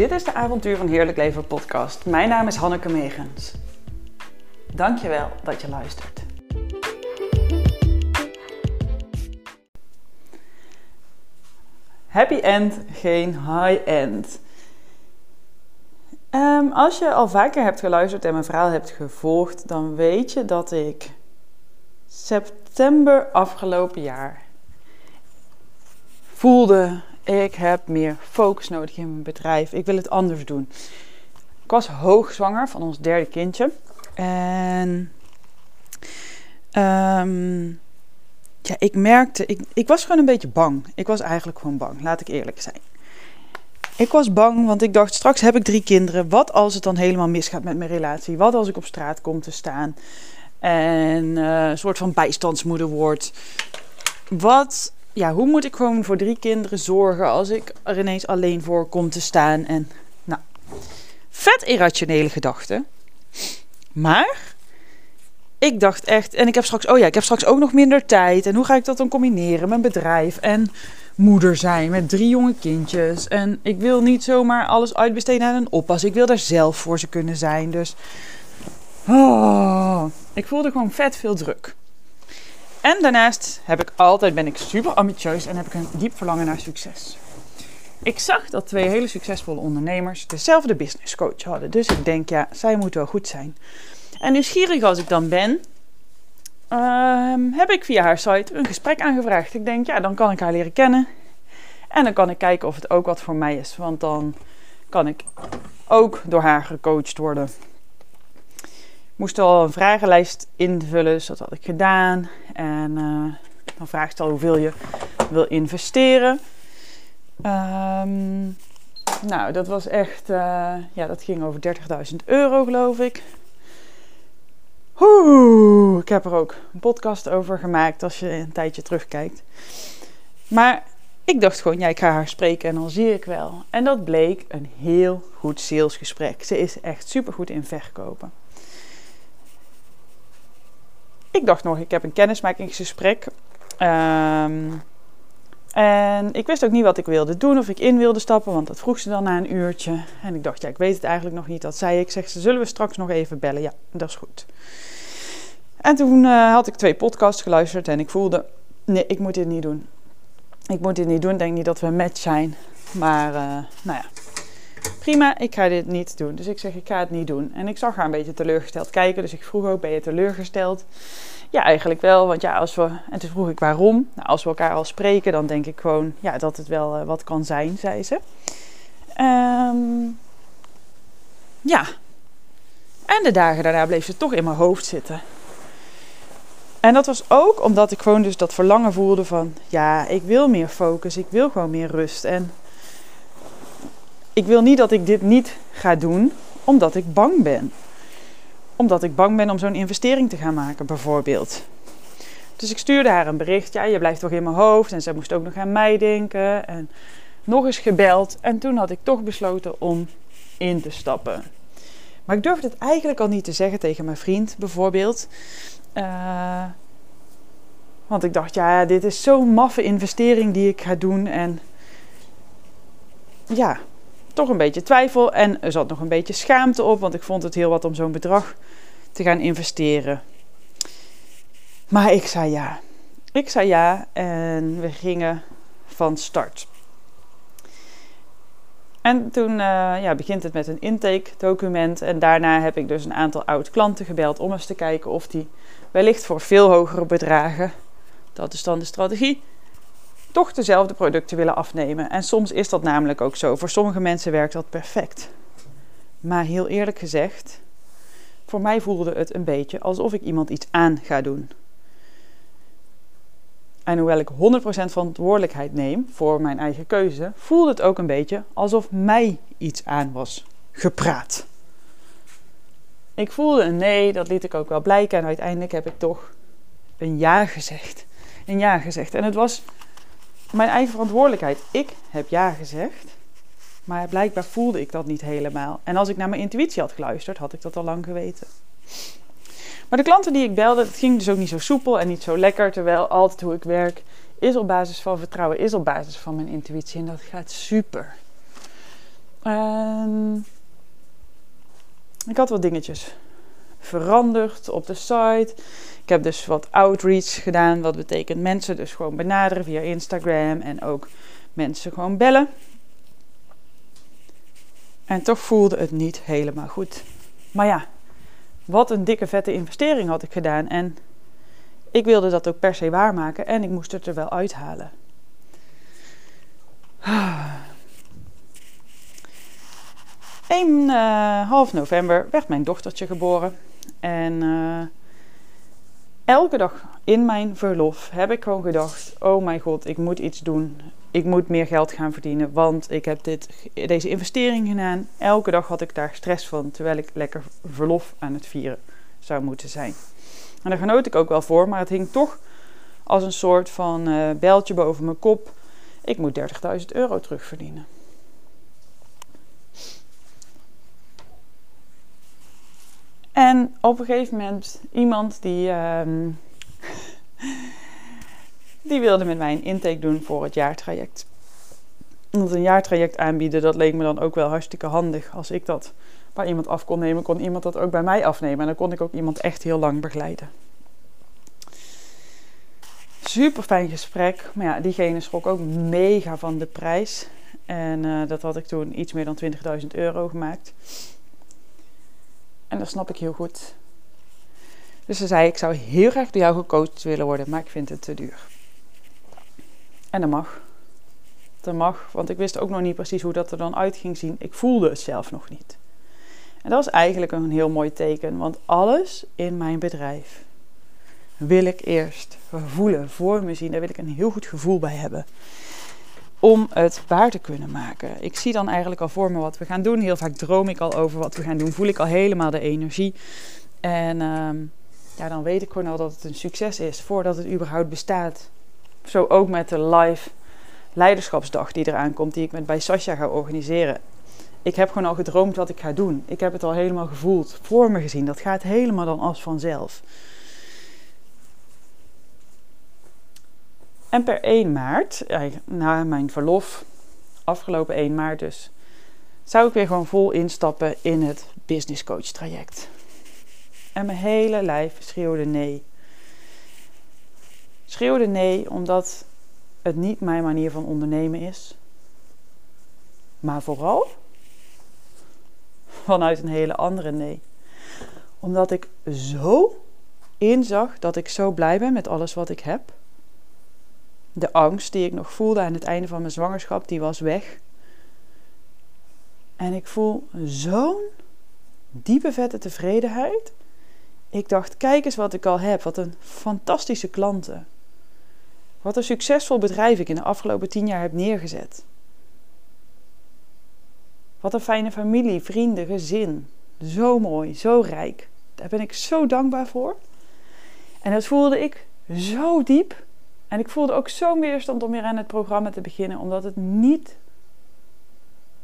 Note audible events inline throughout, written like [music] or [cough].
Dit is de Avontuur van Heerlijk Leven podcast. Mijn naam is Hanneke Megens. Dankjewel dat je luistert. Happy end, geen high end. Ehm, als je al vaker hebt geluisterd en mijn verhaal hebt gevolgd, dan weet je dat ik september afgelopen jaar voelde ik heb meer focus nodig in mijn bedrijf. Ik wil het anders doen. Ik was hoogzwanger van ons derde kindje. En um, ja, ik merkte, ik, ik was gewoon een beetje bang. Ik was eigenlijk gewoon bang, laat ik eerlijk zijn. Ik was bang, want ik dacht, straks heb ik drie kinderen. Wat als het dan helemaal misgaat met mijn relatie? Wat als ik op straat kom te staan en uh, een soort van bijstandsmoeder word? Wat ja, hoe moet ik gewoon voor drie kinderen zorgen als ik er ineens alleen voor kom te staan? En nou, vet irrationele gedachten. Maar ik dacht echt, en ik heb straks, oh ja, ik heb straks ook nog minder tijd. En hoe ga ik dat dan combineren? Mijn bedrijf en moeder zijn met drie jonge kindjes. En ik wil niet zomaar alles uitbesteden aan een oppas. Ik wil daar zelf voor ze kunnen zijn. Dus oh, ik voelde gewoon vet veel druk. En daarnaast heb ik altijd, ben ik super ambitieus en heb ik een diep verlangen naar succes. Ik zag dat twee hele succesvolle ondernemers dezelfde business coach hadden. Dus ik denk, ja, zij moet wel goed zijn. En nieuwsgierig als ik dan ben, ehm, heb ik via haar site een gesprek aangevraagd. Ik denk, ja, dan kan ik haar leren kennen. En dan kan ik kijken of het ook wat voor mij is. Want dan kan ik ook door haar gecoacht worden moest al een vragenlijst invullen, dus dat had ik gedaan. En uh, dan vraagt ze al hoeveel je wil investeren. Um, nou, dat was echt, uh, ja, dat ging over 30.000 euro, geloof ik. Oeh, ik heb er ook een podcast over gemaakt als je een tijdje terugkijkt. Maar ik dacht gewoon, ja, ik ga haar spreken en dan zie ik wel. En dat bleek een heel goed salesgesprek. Ze is echt supergoed in verkopen. Ik dacht nog, ik heb een kennismakingsgesprek. Um, en ik wist ook niet wat ik wilde doen, of ik in wilde stappen, want dat vroeg ze dan na een uurtje. En ik dacht, ja, ik weet het eigenlijk nog niet. Dat zei ik. Zeg ze, zullen we straks nog even bellen? Ja, dat is goed. En toen uh, had ik twee podcasts geluisterd en ik voelde, nee, ik moet dit niet doen. Ik moet dit niet doen. Denk niet dat we een match zijn. Maar, uh, nou ja, prima, ik ga dit niet doen. Dus ik zeg, ik ga het niet doen. En ik zag haar een beetje teleurgesteld kijken. Dus ik vroeg ook, ben je teleurgesteld? Ja, eigenlijk wel. Want ja, als we... En toen vroeg ik waarom. Nou, als we elkaar al spreken, dan denk ik gewoon ja, dat het wel uh, wat kan zijn, zei ze. Um, ja. En de dagen daarna bleef ze toch in mijn hoofd zitten. En dat was ook omdat ik gewoon dus dat verlangen voelde van... Ja, ik wil meer focus. Ik wil gewoon meer rust. En ik wil niet dat ik dit niet ga doen omdat ik bang ben. Omdat ik bang ben om zo'n investering te gaan maken, bijvoorbeeld. Dus ik stuurde haar een bericht. Ja, je blijft toch in mijn hoofd. En zij moest ook nog aan mij denken. En nog eens gebeld. En toen had ik toch besloten om in te stappen. Maar ik durfde het eigenlijk al niet te zeggen tegen mijn vriend, bijvoorbeeld. Uh, want ik dacht, ja, dit is zo'n maffe investering die ik ga doen. En ja, toch een beetje twijfel en er zat nog een beetje schaamte op, want ik vond het heel wat om zo'n bedrag te gaan investeren. Maar ik zei ja. Ik zei ja en we gingen van start. En toen uh, ja, begint het met een intake document. En daarna heb ik dus een aantal oud klanten gebeld om eens te kijken of die wellicht voor veel hogere bedragen, dat is dan de strategie, toch dezelfde producten willen afnemen. En soms is dat namelijk ook zo. Voor sommige mensen werkt dat perfect. Maar heel eerlijk gezegd, voor mij voelde het een beetje alsof ik iemand iets aan ga doen. En hoewel ik 100% verantwoordelijkheid neem voor mijn eigen keuze, voelde het ook een beetje alsof mij iets aan was gepraat. Ik voelde een nee, dat liet ik ook wel blijken en uiteindelijk heb ik toch een ja gezegd. Een ja gezegd. En het was mijn eigen verantwoordelijkheid. Ik heb ja gezegd, maar blijkbaar voelde ik dat niet helemaal. En als ik naar mijn intuïtie had geluisterd, had ik dat al lang geweten. Maar de klanten die ik belde, het ging dus ook niet zo soepel en niet zo lekker. Terwijl altijd hoe ik werk is op basis van vertrouwen, is op basis van mijn intuïtie. En dat gaat super. En ik had wat dingetjes veranderd op de site. Ik heb dus wat outreach gedaan. Wat betekent mensen dus gewoon benaderen via Instagram. En ook mensen gewoon bellen. En toch voelde het niet helemaal goed. Maar ja, wat een dikke vette investering had ik gedaan. En ik wilde dat ook per se waarmaken. En ik moest het er wel uithalen. [sighs] In uh, half november werd mijn dochtertje geboren. En uh, elke dag in mijn verlof heb ik gewoon gedacht: Oh mijn god, ik moet iets doen. Ik moet meer geld gaan verdienen, want ik heb dit, deze investering gedaan. Elke dag had ik daar stress van, terwijl ik lekker verlof aan het vieren zou moeten zijn. En daar genoot ik ook wel voor, maar het hing toch als een soort van uh, beltje boven mijn kop. Ik moet 30.000 euro terugverdienen. En op een gegeven moment iemand die, uh, [laughs] die wilde met mij een intake doen voor het jaartraject. Want een jaartraject aanbieden, dat leek me dan ook wel hartstikke handig. Als ik dat bij iemand af kon nemen, kon iemand dat ook bij mij afnemen. En dan kon ik ook iemand echt heel lang begeleiden. Super fijn gesprek. Maar ja, diegene schrok ook mega van de prijs. En uh, dat had ik toen iets meer dan 20.000 euro gemaakt. En dat snap ik heel goed. Dus ze zei: Ik zou heel graag door jou gecoacht willen worden, maar ik vind het te duur. En dat mag. Dat mag, want ik wist ook nog niet precies hoe dat er dan uit ging zien. Ik voelde het zelf nog niet. En dat is eigenlijk een heel mooi teken, want alles in mijn bedrijf wil ik eerst voelen, voor me zien. Daar wil ik een heel goed gevoel bij hebben. Om het waar te kunnen maken. Ik zie dan eigenlijk al voor me wat we gaan doen. Heel vaak droom ik al over wat we gaan doen. Voel ik al helemaal de energie. En ehm, ja, dan weet ik gewoon al dat het een succes is voordat het überhaupt bestaat. Zo ook met de live leiderschapsdag die eraan komt, die ik met bij Sascha ga organiseren. Ik heb gewoon al gedroomd wat ik ga doen. Ik heb het al helemaal gevoeld, voor me gezien. Dat gaat helemaal dan als vanzelf. En per 1 maart, na mijn verlof, afgelopen 1 maart dus, zou ik weer gewoon vol instappen in het business coach traject. En mijn hele lijf schreeuwde nee. Schreeuwde nee omdat het niet mijn manier van ondernemen is. Maar vooral vanuit een hele andere nee. Omdat ik zo inzag dat ik zo blij ben met alles wat ik heb. De angst die ik nog voelde aan het einde van mijn zwangerschap, die was weg. En ik voel zo'n diepe vette tevredenheid. Ik dacht, kijk eens wat ik al heb. Wat een fantastische klanten. Wat een succesvol bedrijf ik in de afgelopen tien jaar heb neergezet. Wat een fijne familie, vrienden, gezin. Zo mooi, zo rijk. Daar ben ik zo dankbaar voor. En dat voelde ik zo diep. En ik voelde ook zo'n weerstand om weer aan het programma te beginnen, omdat het niet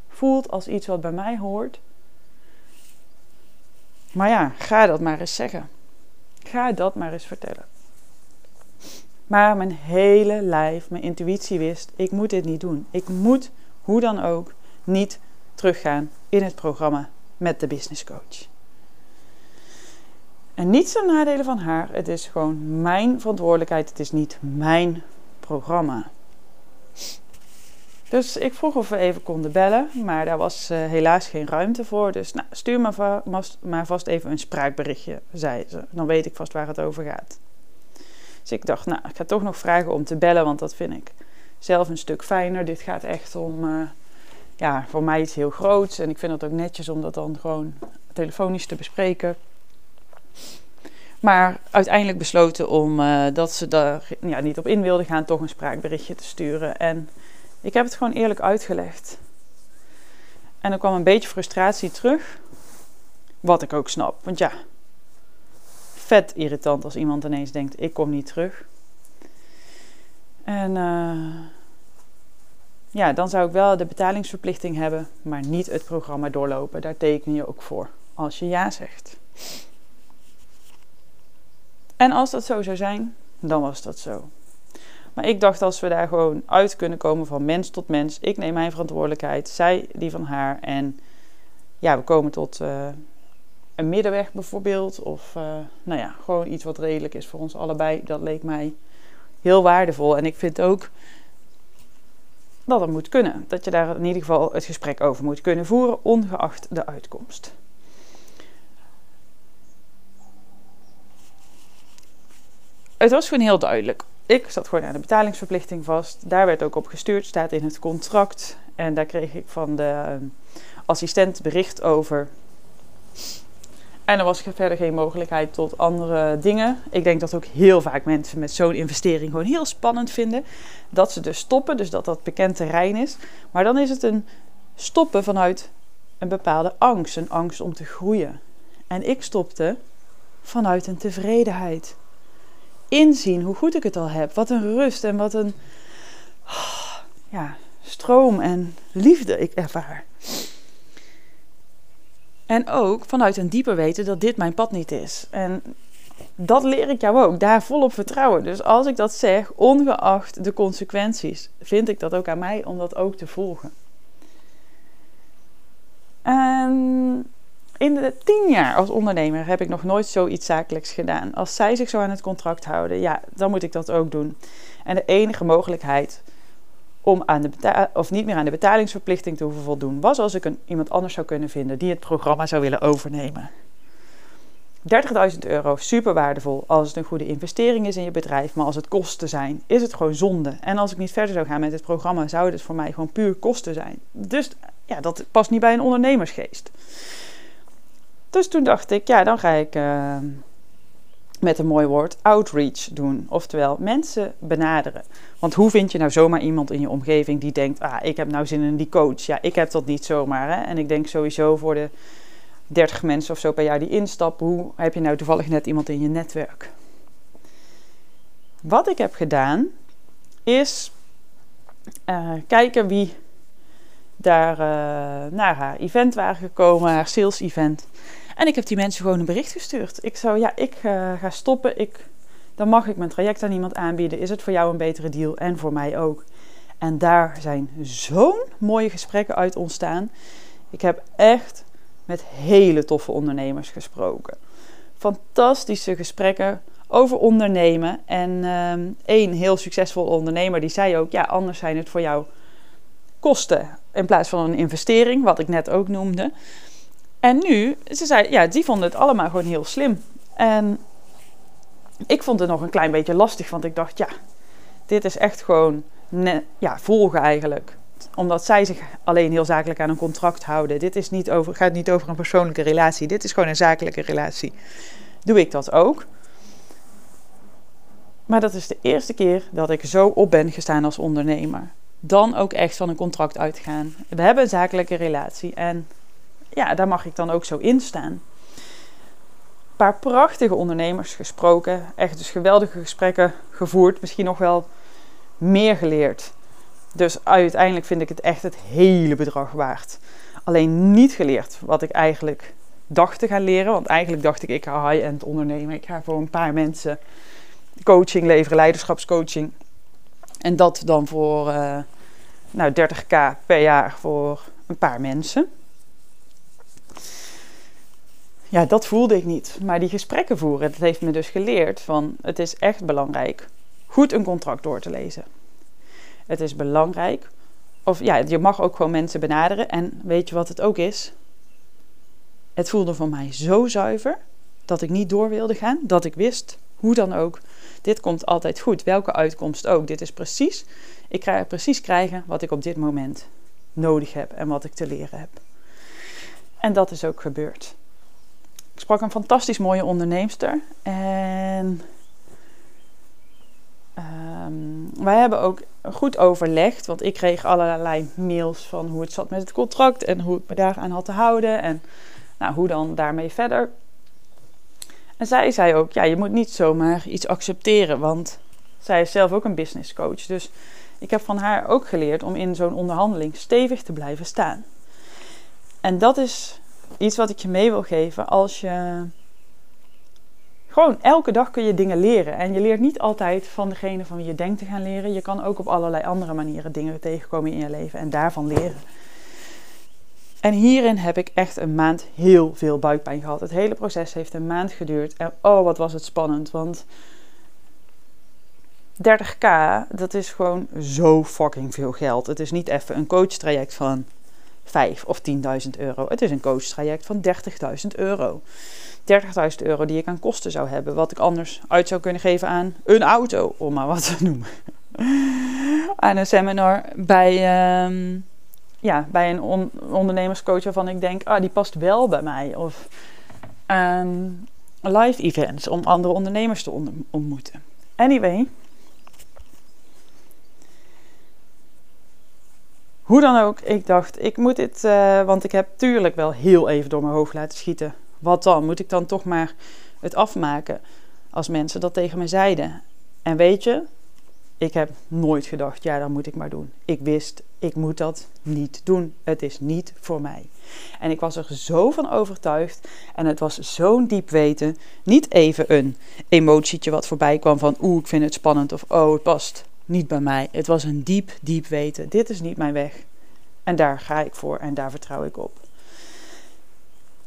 voelt als iets wat bij mij hoort. Maar ja, ga dat maar eens zeggen. Ga dat maar eens vertellen. Maar mijn hele lijf, mijn intuïtie wist: ik moet dit niet doen. Ik moet, hoe dan ook, niet teruggaan in het programma met de business coach. En niet ten nadelen van haar. Het is gewoon mijn verantwoordelijkheid. Het is niet mijn programma. Dus ik vroeg of we even konden bellen, maar daar was uh, helaas geen ruimte voor. Dus nou, stuur maar, va maar vast even een spraakberichtje, zei ze. Dan weet ik vast waar het over gaat. Dus ik dacht, nou, ik ga toch nog vragen om te bellen, want dat vind ik zelf een stuk fijner. Dit gaat echt om, uh, ja, voor mij iets heel groots. En ik vind het ook netjes om dat dan gewoon telefonisch te bespreken. Maar uiteindelijk besloten om uh, dat ze daar ja, niet op in wilden gaan, toch een spraakberichtje te sturen. En ik heb het gewoon eerlijk uitgelegd. En er kwam een beetje frustratie terug. Wat ik ook snap. Want ja, vet irritant als iemand ineens denkt: ik kom niet terug. En uh, ja, dan zou ik wel de betalingsverplichting hebben, maar niet het programma doorlopen. Daar teken je ook voor als je ja zegt. En als dat zo zou zijn, dan was dat zo. Maar ik dacht als we daar gewoon uit kunnen komen van mens tot mens. Ik neem mijn verantwoordelijkheid, zij die van haar. En ja, we komen tot uh, een middenweg bijvoorbeeld. Of uh, nou ja, gewoon iets wat redelijk is voor ons allebei. Dat leek mij heel waardevol. En ik vind ook dat het moet kunnen. Dat je daar in ieder geval het gesprek over moet kunnen voeren, ongeacht de uitkomst. Het was gewoon heel duidelijk. Ik zat gewoon aan de betalingsverplichting vast. Daar werd ook op gestuurd, staat in het contract. En daar kreeg ik van de ehm, assistent bericht over. En er was verder geen mogelijkheid tot andere dingen. Ik denk dat ook heel vaak mensen met zo'n investering gewoon heel spannend vinden. Dat ze dus stoppen, dus dat dat bekend terrein is. Maar dan is het een stoppen vanuit een bepaalde angst. Een angst om te groeien. En ik stopte vanuit een tevredenheid. Inzien hoe goed ik het al heb. Wat een rust en wat een ja, stroom en liefde ik ervaar. En ook vanuit een dieper weten dat dit mijn pad niet is. En dat leer ik jou ook, daar volop vertrouwen. Dus als ik dat zeg, ongeacht de consequenties, vind ik dat ook aan mij om dat ook te volgen. En in de tien jaar als ondernemer heb ik nog nooit zoiets zakelijks gedaan. Als zij zich zo aan het contract houden, ja, dan moet ik dat ook doen. En de enige mogelijkheid om aan de of niet meer aan de betalingsverplichting te hoeven voldoen, was als ik een, iemand anders zou kunnen vinden die het programma zou willen overnemen. 30.000 euro, super waardevol als het een goede investering is in je bedrijf, maar als het kosten zijn, is het gewoon zonde. En als ik niet verder zou gaan met het programma, zou het voor mij gewoon puur kosten zijn. Dus ja, dat past niet bij een ondernemersgeest. Dus toen dacht ik, ja, dan ga ik uh, met een mooi woord outreach doen. Oftewel mensen benaderen. Want hoe vind je nou zomaar iemand in je omgeving die denkt: ah, ik heb nou zin in die coach? Ja, ik heb dat niet zomaar. Hè? En ik denk sowieso voor de 30 mensen of zo per jaar die instappen, hoe heb je nou toevallig net iemand in je netwerk? Wat ik heb gedaan is uh, kijken wie daar uh, naar haar event waren gekomen, haar sales event. En ik heb die mensen gewoon een bericht gestuurd. Ik zou, ja, ik uh, ga stoppen. Ik, dan mag ik mijn traject aan iemand aanbieden. Is het voor jou een betere deal? En voor mij ook. En daar zijn zo'n mooie gesprekken uit ontstaan. Ik heb echt met hele toffe ondernemers gesproken. Fantastische gesprekken over ondernemen. En um, één heel succesvol ondernemer die zei ook: ja, anders zijn het voor jou kosten in plaats van een investering, wat ik net ook noemde. En nu, ze zei, ja, die vonden het allemaal gewoon heel slim. En ik vond het nog een klein beetje lastig, want ik dacht, ja, dit is echt gewoon ja, volgen eigenlijk. Omdat zij zich alleen heel zakelijk aan een contract houden. Dit is niet over, gaat niet over een persoonlijke relatie. Dit is gewoon een zakelijke relatie. Doe ik dat ook? Maar dat is de eerste keer dat ik zo op ben gestaan als ondernemer. Dan ook echt van een contract uitgaan. We hebben een zakelijke relatie en ja, daar mag ik dan ook zo in staan. Een paar prachtige ondernemers gesproken. Echt dus geweldige gesprekken gevoerd. Misschien nog wel meer geleerd. Dus uiteindelijk vind ik het echt het hele bedrag waard. Alleen niet geleerd wat ik eigenlijk dacht te gaan leren. Want eigenlijk dacht ik, ik ga high-end ondernemen. Ik ga voor een paar mensen coaching leveren, leiderschapscoaching. En dat dan voor uh, nou, 30k per jaar voor een paar mensen ja, dat voelde ik niet. Maar die gesprekken voeren, dat heeft me dus geleerd van het is echt belangrijk goed een contract door te lezen. Het is belangrijk, of ja, je mag ook gewoon mensen benaderen. En weet je wat het ook is? Het voelde voor mij zo zuiver dat ik niet door wilde gaan, dat ik wist, hoe dan ook, dit komt altijd goed, welke uitkomst ook. Dit is precies, ik ga precies krijgen wat ik op dit moment nodig heb en wat ik te leren heb. En dat is ook gebeurd. Ik sprak een fantastisch mooie onderneemster. En um, wij hebben ook goed overlegd. Want ik kreeg allerlei mails van hoe het zat met het contract. En hoe ik me daaraan had te houden. En nou, hoe dan daarmee verder. En zij zei ook, ja, je moet niet zomaar iets accepteren. Want zij is zelf ook een business coach. Dus ik heb van haar ook geleerd om in zo'n onderhandeling stevig te blijven staan. En dat is iets wat ik je mee wil geven als je gewoon elke dag kun je dingen leren. En je leert niet altijd van degene van wie je denkt te gaan leren. Je kan ook op allerlei andere manieren dingen tegenkomen in je leven en daarvan leren. En hierin heb ik echt een maand heel veel buikpijn gehad. Het hele proces heeft een maand geduurd. En oh, wat was het spannend. Want 30k, dat is gewoon zo fucking veel geld. Het is niet even een coachtraject van 5 of 10.000 euro. Het is een coachtraject van 30.000 euro. 30.000 euro die ik aan kosten zou hebben. Wat ik anders uit zou kunnen geven aan een auto, om maar wat te noemen. [laughs] aan een seminar bij, um, ja, bij een on ondernemerscoach waarvan ik denk, ah, die past wel bij mij. Of um, live events om andere ondernemers te ontmoeten. Anyway. Hoe dan ook, ik dacht, ik moet dit, uh, want ik heb tuurlijk wel heel even door mijn hoofd laten schieten wat dan? Moet ik dan toch maar het afmaken als mensen dat tegen me zeiden? En weet je, ik heb nooit gedacht, ja, dat moet ik maar doen. Ik wist, ik moet dat niet doen. Het is niet voor mij. En ik was er zo van overtuigd. En het was zo'n diep weten. Niet even een emotietje wat voorbij kwam van, oeh, ik vind het spannend. Of, oh, het past niet bij mij. Het was een diep, diep weten. Dit is niet mijn weg. En daar ga ik voor en daar vertrouw ik op.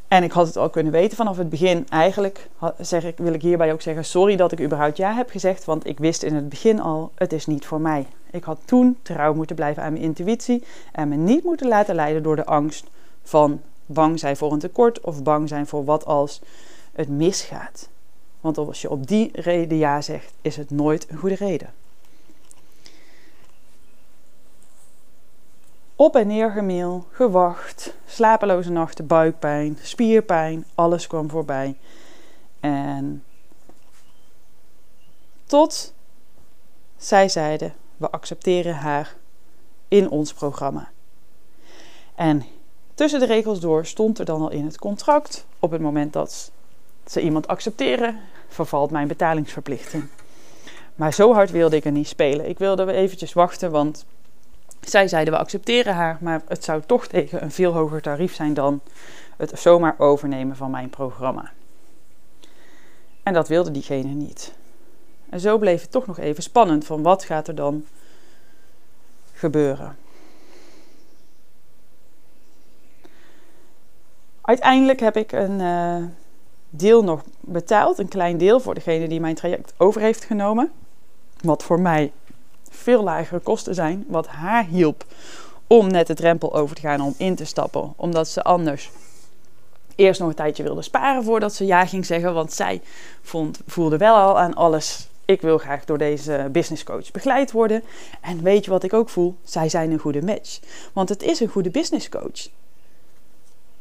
En ik had het al kunnen weten vanaf het begin. Eigenlijk zeg ik, wil ik hierbij ook zeggen: sorry dat ik überhaupt ja heb gezegd, want ik wist in het begin al: het is niet voor mij. Ik had toen trouw moeten blijven aan mijn intuïtie en me niet moeten laten leiden door de angst van bang zijn voor een tekort of bang zijn voor wat als het misgaat. Want als je op die reden ja zegt, is het nooit een goede reden. Op en neer gemeel, gewacht, slapeloze nachten, buikpijn, spierpijn, alles kwam voorbij. En tot zij zeiden: we accepteren haar in ons programma. En tussen de regels door stond er dan al in het contract: op het moment dat ze iemand accepteren, vervalt mijn betalingsverplichting. Maar zo hard wilde ik er niet spelen. Ik wilde eventjes wachten, want zij zeiden we accepteren haar, maar het zou toch tegen een veel hoger tarief zijn dan het zomaar overnemen van mijn programma. En dat wilde diegene niet. En zo bleef het toch nog even spannend van wat gaat er dan gebeuren. Uiteindelijk heb ik een uh, deel nog betaald, een klein deel voor degene die mijn traject over heeft genomen. Wat voor mij veel lagere kosten zijn, wat haar hielp om net de drempel over te gaan om in te stappen, omdat ze anders eerst nog een tijdje wilde sparen voordat ze ja ging zeggen, want zij vond, voelde wel al aan alles. Ik wil graag door deze business coach begeleid worden. En weet je wat ik ook voel? Zij zijn een goede match. Want het is een goede business coach.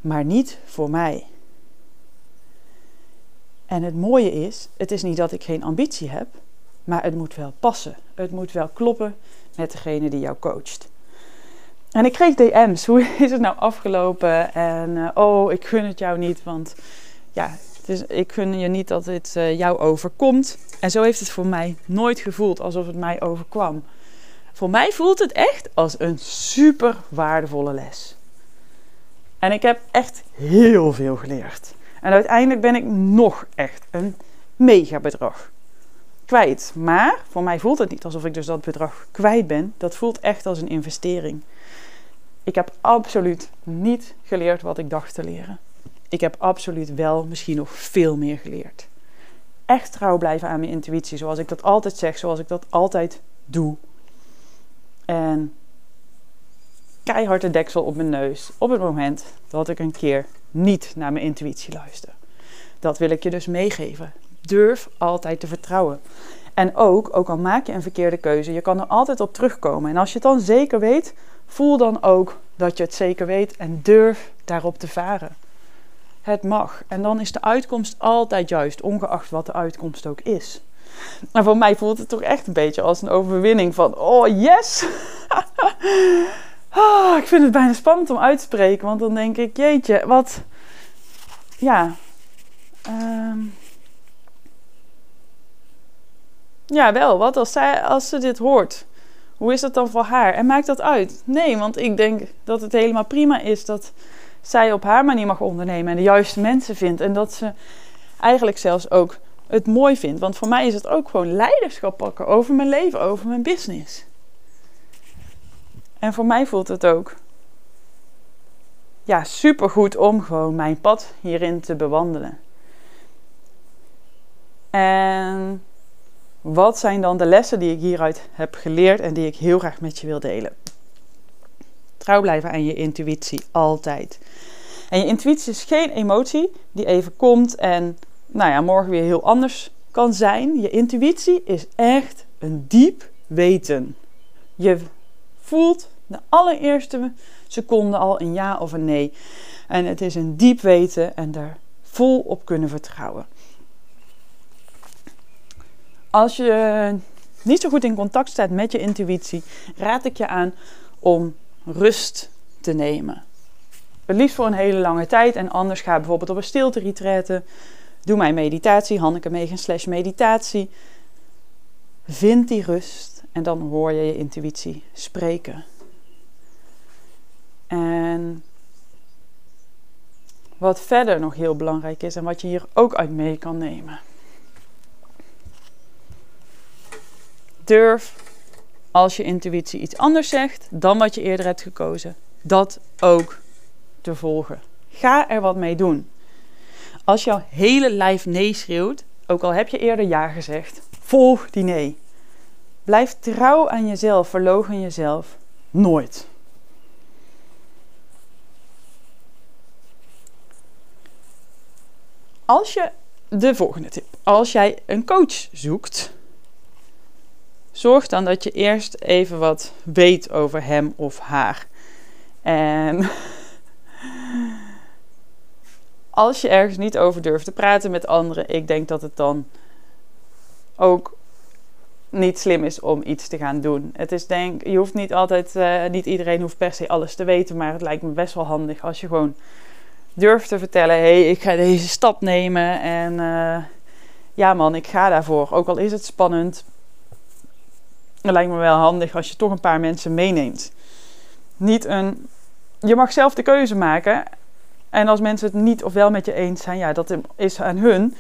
Maar niet voor mij. En het mooie is, het is niet dat ik geen ambitie heb. Maar het moet wel passen. Het moet wel kloppen met degene die jou coacht. En ik kreeg DM's. [laughs] Hoe is het nou afgelopen? En uh, oh, ik gun het jou niet. Want ja, het is, ik gun je niet dat dit uh, jou overkomt. En zo heeft het voor mij nooit gevoeld alsof het mij overkwam. Voor mij voelt het echt als een super waardevolle les. En ik heb echt heel veel geleerd. En uiteindelijk ben ik nog echt een mega bedrag kwijt. Maar voor mij voelt het niet alsof ik dus dat bedrag kwijt ben. Dat voelt echt als een investering. Ik heb absoluut niet geleerd wat ik dacht te leren. Ik heb absoluut wel misschien nog veel meer geleerd. Echt trouw blijven aan mijn intuïtie, zoals ik dat altijd zeg, zoals ik dat altijd doe. En keihard de deksel op mijn neus op het moment dat ik een keer niet naar mijn intuïtie luister. Dat wil ik je dus meegeven durf altijd te vertrouwen. En ook, ook al maak je een verkeerde keuze, je kan er altijd op terugkomen. En als je het dan zeker weet, voel dan ook dat je het zeker weet en durf daarop te varen. Het mag. En dan is de uitkomst altijd juist, ongeacht wat de uitkomst ook is. Maar voor mij voelt het toch echt een beetje als een overwinning van, oh yes! oh, [laughs] ik vind het bijna spannend om uit te spreken, want dan denk ik, jeetje, wat, ja, um, Ja, wel. Wat als, zij, als ze dit hoort? Hoe is dat dan voor haar? En maakt dat uit? Nee, want ik denk dat het helemaal prima is dat zij op haar manier mag ondernemen en de juiste mensen vindt. En dat ze eigenlijk zelfs ook het mooi vind. Want voor mij is het ook gewoon leiderschap pakken over mijn leven, over mijn business. En voor mij voelt het ook ja, supergoed om gewoon mijn pad hierin te bewandelen. En wat zijn dan de lessen die ik hieruit heb geleerd en die ik heel graag met je wil delen? Trouw blijven aan je intuïtie, altijd. En je intuïtie is geen emotie die even komt en nou ja, morgen weer heel anders kan zijn. Je intuïtie is echt een diep weten. Je voelt de allereerste seconde al een ja of een nee. En het is een diep weten en daar vol op kunnen vertrouwen. Als je niet zo goed in contact staat met je intuïtie, raad ik je aan om rust te nemen. Het liefst voor een hele lange tijd en anders ga bijvoorbeeld op een stilte retraite. Doe mijn meditatie, Hanneke Megen slash meditatie. Vind die rust en dan hoor je je intuïtie spreken. En wat verder nog heel belangrijk is en wat je hier ook uit mee kan nemen. Durf als je intuïtie iets anders zegt dan wat je eerder hebt gekozen, dat ook te volgen. Ga er wat mee doen. Als jouw hele lijf nee schreeuwt, ook al heb je eerder ja gezegd, volg die nee. Blijf trouw aan jezelf, verlogen jezelf nooit. Als je de volgende tip, als jij een coach zoekt, zorg dan dat je eerst even wat weet over hem of haar. En [laughs] als je ergens niet over durft te praten met anderen, ik denk dat het dan ook niet slim is om iets te gaan doen. Het is denk, je hoeft niet altijd, uh, niet iedereen hoeft per se alles te weten, maar het lijkt me best wel handig als je gewoon durft te vertellen: hé, hey, ik ga deze stap nemen en uh, ja man, ik ga daarvoor. Ook al is het spannend, lijkt me wel handig als je toch een paar mensen meeneemt. Niet een, je mag zelf de keuze maken en als mensen het niet of wel met je eens zijn, ja, dat is aan hun.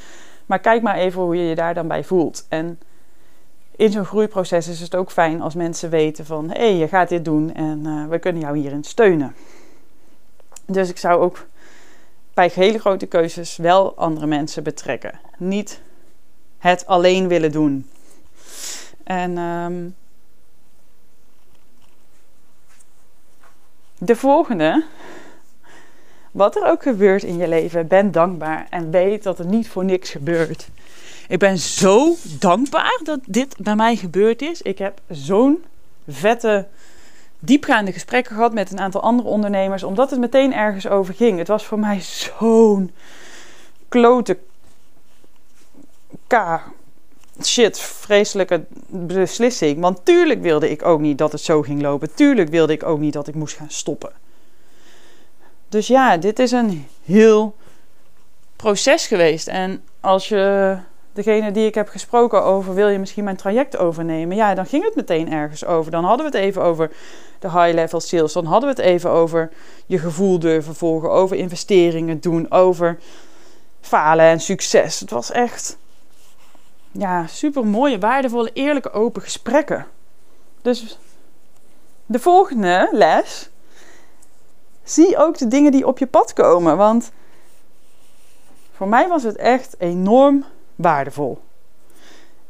Maar kijk maar even hoe je je daar dan bij voelt. En in zo'n groeiproces is het ook fijn als mensen weten van... hé, hey, je gaat dit doen en uh, we kunnen jou hierin steunen. Dus ik zou ook bij hele grote keuzes wel andere mensen betrekken. Niet het alleen willen doen. En um, de volgende wat er ook gebeurt in je leven, ben dankbaar en weet dat er niet voor niks gebeurt. Ik ben zo dankbaar dat dit bij mij gebeurd is. Ik heb zo'n vette, diepgaande gesprekken gehad met een aantal andere ondernemers, omdat het meteen ergens over ging. Het was voor mij zo'n klote k shit, vreselijke beslissing. Want tuurlijk wilde ik ook niet dat het zo ging lopen. Tuurlijk wilde ik ook niet dat ik moest gaan stoppen. Dus ja, dit is een heel proces geweest. En als je degene die ik heb gesproken over, wil je misschien mijn traject overnemen? Ja, dan ging het meteen ergens over. Dan hadden we het even over de high-level sales. Dan hadden we het even over je gevoel durven volgen, over investeringen doen, over falen en succes. Het was echt, ja, super mooie, waardevolle, eerlijke, open gesprekken. Dus de volgende les zie ook de dingen die op je pad komen. Want voor mij was het echt enorm waardevol.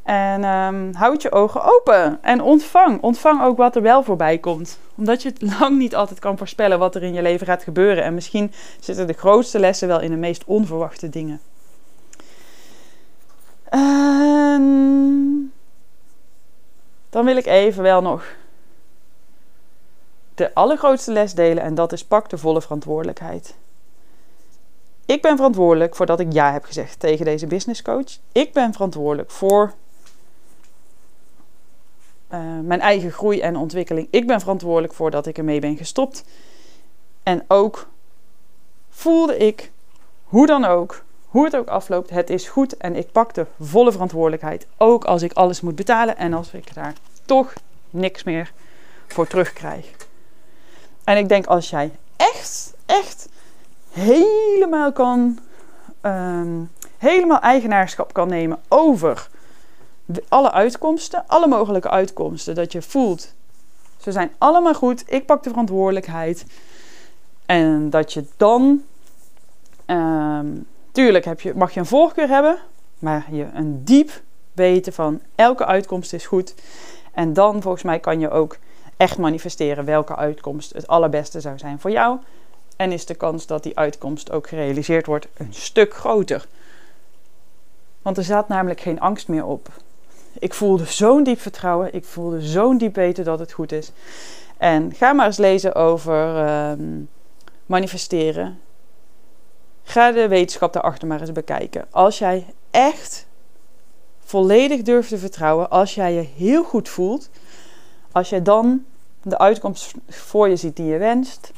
En um, houd je ogen open en ontvang. Ontvang ook wat er wel voorbij komt. Omdat je het [laughs] lang niet altijd kan voorspellen wat er in je leven gaat gebeuren. En misschien zitten de grootste lessen wel in de meest onverwachte dingen. En dan wil ik even wel nog de allergrootste les delen en dat is pak de volle verantwoordelijkheid. Ik ben verantwoordelijk voor dat ik ja heb gezegd tegen deze business coach. Ik ben verantwoordelijk voor uh, mijn eigen groei en ontwikkeling. Ik ben verantwoordelijk voor dat ik ermee ben gestopt. En ook voelde ik, hoe dan ook, hoe het ook afloopt, het is goed en ik pak de volle verantwoordelijkheid. Ook als ik alles moet betalen en als ik daar toch niks meer voor terugkrijg. En ik denk als jij echt, echt helemaal kan um, helemaal eigenaarschap kan nemen over alle uitkomsten, alle mogelijke uitkomsten. Dat je voelt, ze zijn allemaal goed, ik pak de verantwoordelijkheid. En dat je dan, um, tuurlijk heb je, mag je een voorkeur hebben, maar je een diep weten van elke uitkomst is goed. En dan volgens mij kan je ook echt manifesteren welke uitkomst het allerbeste zou zijn voor jou. En is de kans dat die uitkomst ook gerealiseerd wordt een stuk groter. Want er zat namelijk geen angst meer op. Ik voelde zo'n diep vertrouwen. Ik voelde zo'n diep weten dat het goed is. En ga maar eens lezen over ehm, manifesteren. Ga de wetenschap daarachter maar eens bekijken. Als jij echt volledig durft te vertrouwen, als jij je heel goed voelt, als jij dan de uitkomst voor je ziet die je wenst.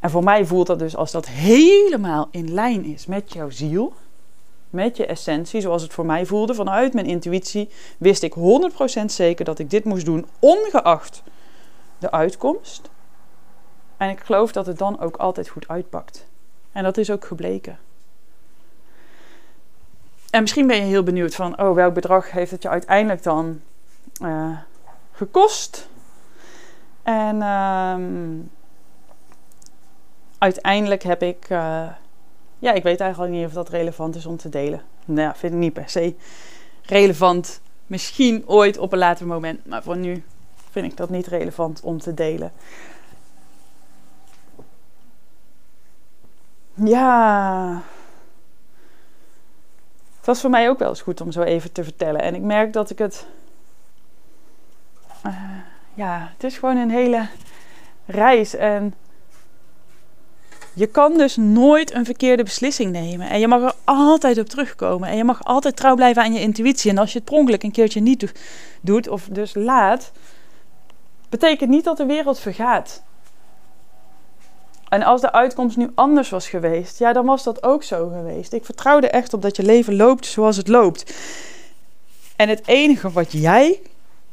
En voor mij voelt dat dus als dat helemaal in lijn is met jouw ziel, met je essentie, zoals het voor mij voelde. Vanuit mijn intuïtie wist ik 100% zeker dat ik dit moest doen, ongeacht de uitkomst. En ik geloof dat het dan ook altijd goed uitpakt. En dat is ook gebleken. En misschien ben je heel benieuwd van, oh, welk bedrag heeft het je uiteindelijk dan uh, gekost? En um, uiteindelijk heb ik, uh, ja, ik weet eigenlijk niet of dat relevant is om te delen. Nou, vind ik niet per se relevant. Misschien ooit op een later moment, maar voor nu vind ik dat niet relevant om te delen. Ja. Het was voor mij ook wel eens goed om zo even te vertellen. En ik merk dat ik het. Uh, ja, het is gewoon een hele reis. En je kan dus nooit een verkeerde beslissing nemen. En je mag er altijd op terugkomen. En je mag altijd trouw blijven aan je intuïtie. En als je het pronkelijk een keertje niet doet, of dus laat, betekent niet dat de wereld vergaat. En als de uitkomst nu anders was geweest, ja, dan was dat ook zo geweest. Ik vertrouwde echt op dat je leven loopt zoals het loopt. En het enige wat jij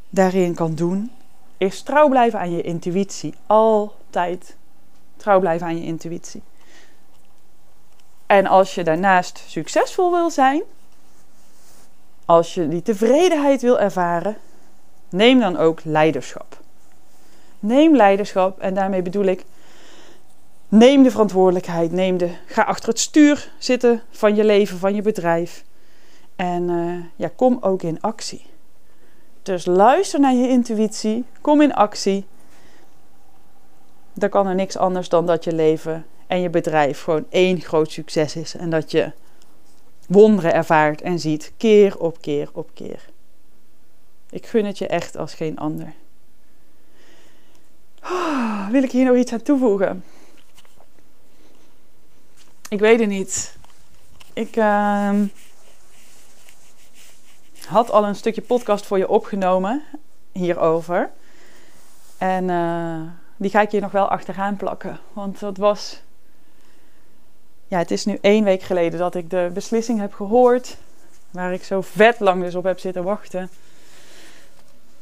daarin kan doen, is trouw blijven aan je intuïtie. Altijd trouw blijven aan je intuïtie. En als je daarnaast succesvol wil zijn, als je die tevredenheid wil ervaren, neem dan ook leiderschap. Neem leiderschap en daarmee bedoel ik Neem de verantwoordelijkheid. Neem de, ga achter het stuur zitten van je leven, van je bedrijf. En uh, ja, kom ook in actie. Dus luister naar je intuïtie. Kom in actie. Dan kan er niks anders dan dat je leven en je bedrijf gewoon één groot succes is. En dat je wonderen ervaart en ziet, keer op keer op keer. Ik gun het je echt als geen ander. Oh, wil ik hier nog iets aan toevoegen? Ik weet het niet. Ik uh, had al een stukje podcast voor je opgenomen hierover. En uh, die ga ik hier nog wel achteraan plakken. Want dat was. Ja, het is nu één week geleden dat ik de beslissing heb gehoord. Waar ik zo vet lang dus op heb zitten wachten.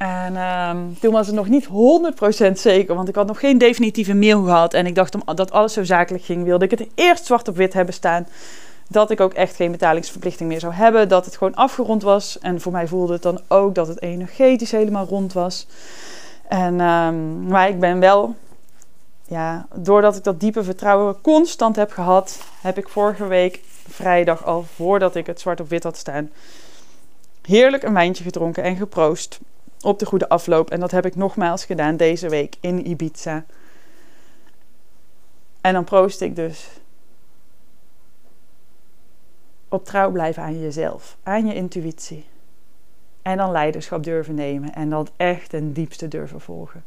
En um, toen was het nog niet 100% zeker, want ik had nog geen definitieve mail gehad. En ik dacht, omdat alles zo zakelijk ging, wilde ik het eerst zwart op wit hebben staan. Dat ik ook echt geen betalingsverplichting meer zou hebben. Dat het gewoon afgerond was. En voor mij voelde het dan ook dat het energetisch helemaal rond was. En, um, maar ik ben wel, ja, doordat ik dat diepe vertrouwen constant heb gehad, heb ik vorige week vrijdag al voordat ik het zwart op wit had staan, heerlijk een wijntje gedronken en geproost op de goede afloop. En dat heb ik nogmaals gedaan deze week in Ibiza. En dan proost ik dus op trouw blijven aan jezelf, aan je intuïtie. En dan leiderschap durven nemen en dat echt ten diepste durven volgen.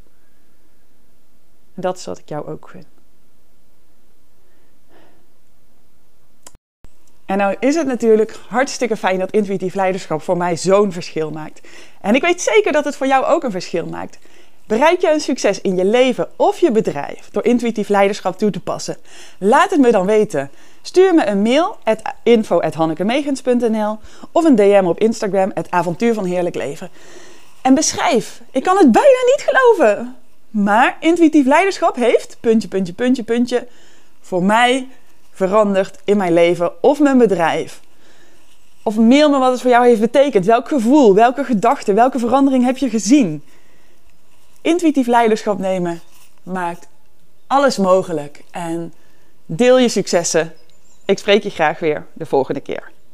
dat is wat ik jou ook gun. En nou is het natuurlijk hartstikke fijn dat intuïtief leiderschap voor mij zo'n verschil maakt. En ik weet zeker dat het voor jou ook een verschil maakt. Bereik je een succes in je leven of je bedrijf door intuïtief leiderschap toe te passen? Laat het me dan weten. Stuur me een mail at info.hannekemegens.nl of een DM op Instagram het avontuur van heerlijk leven. En beschrijf. Ik kan het bijna niet geloven. Maar intuïtief leiderschap heeft, puntje, puntje, puntje, puntje, voor mij veranderd in mijn leven of mijn bedrijf. Of mail me wat het voor jou heeft betekend. Welk gevoel, welke gedachte, welke verandering heb je gezien? Intuïtief leiderschap nemen maakt alles mogelijk. En deel je successen. Ik spreek je graag weer de volgende keer.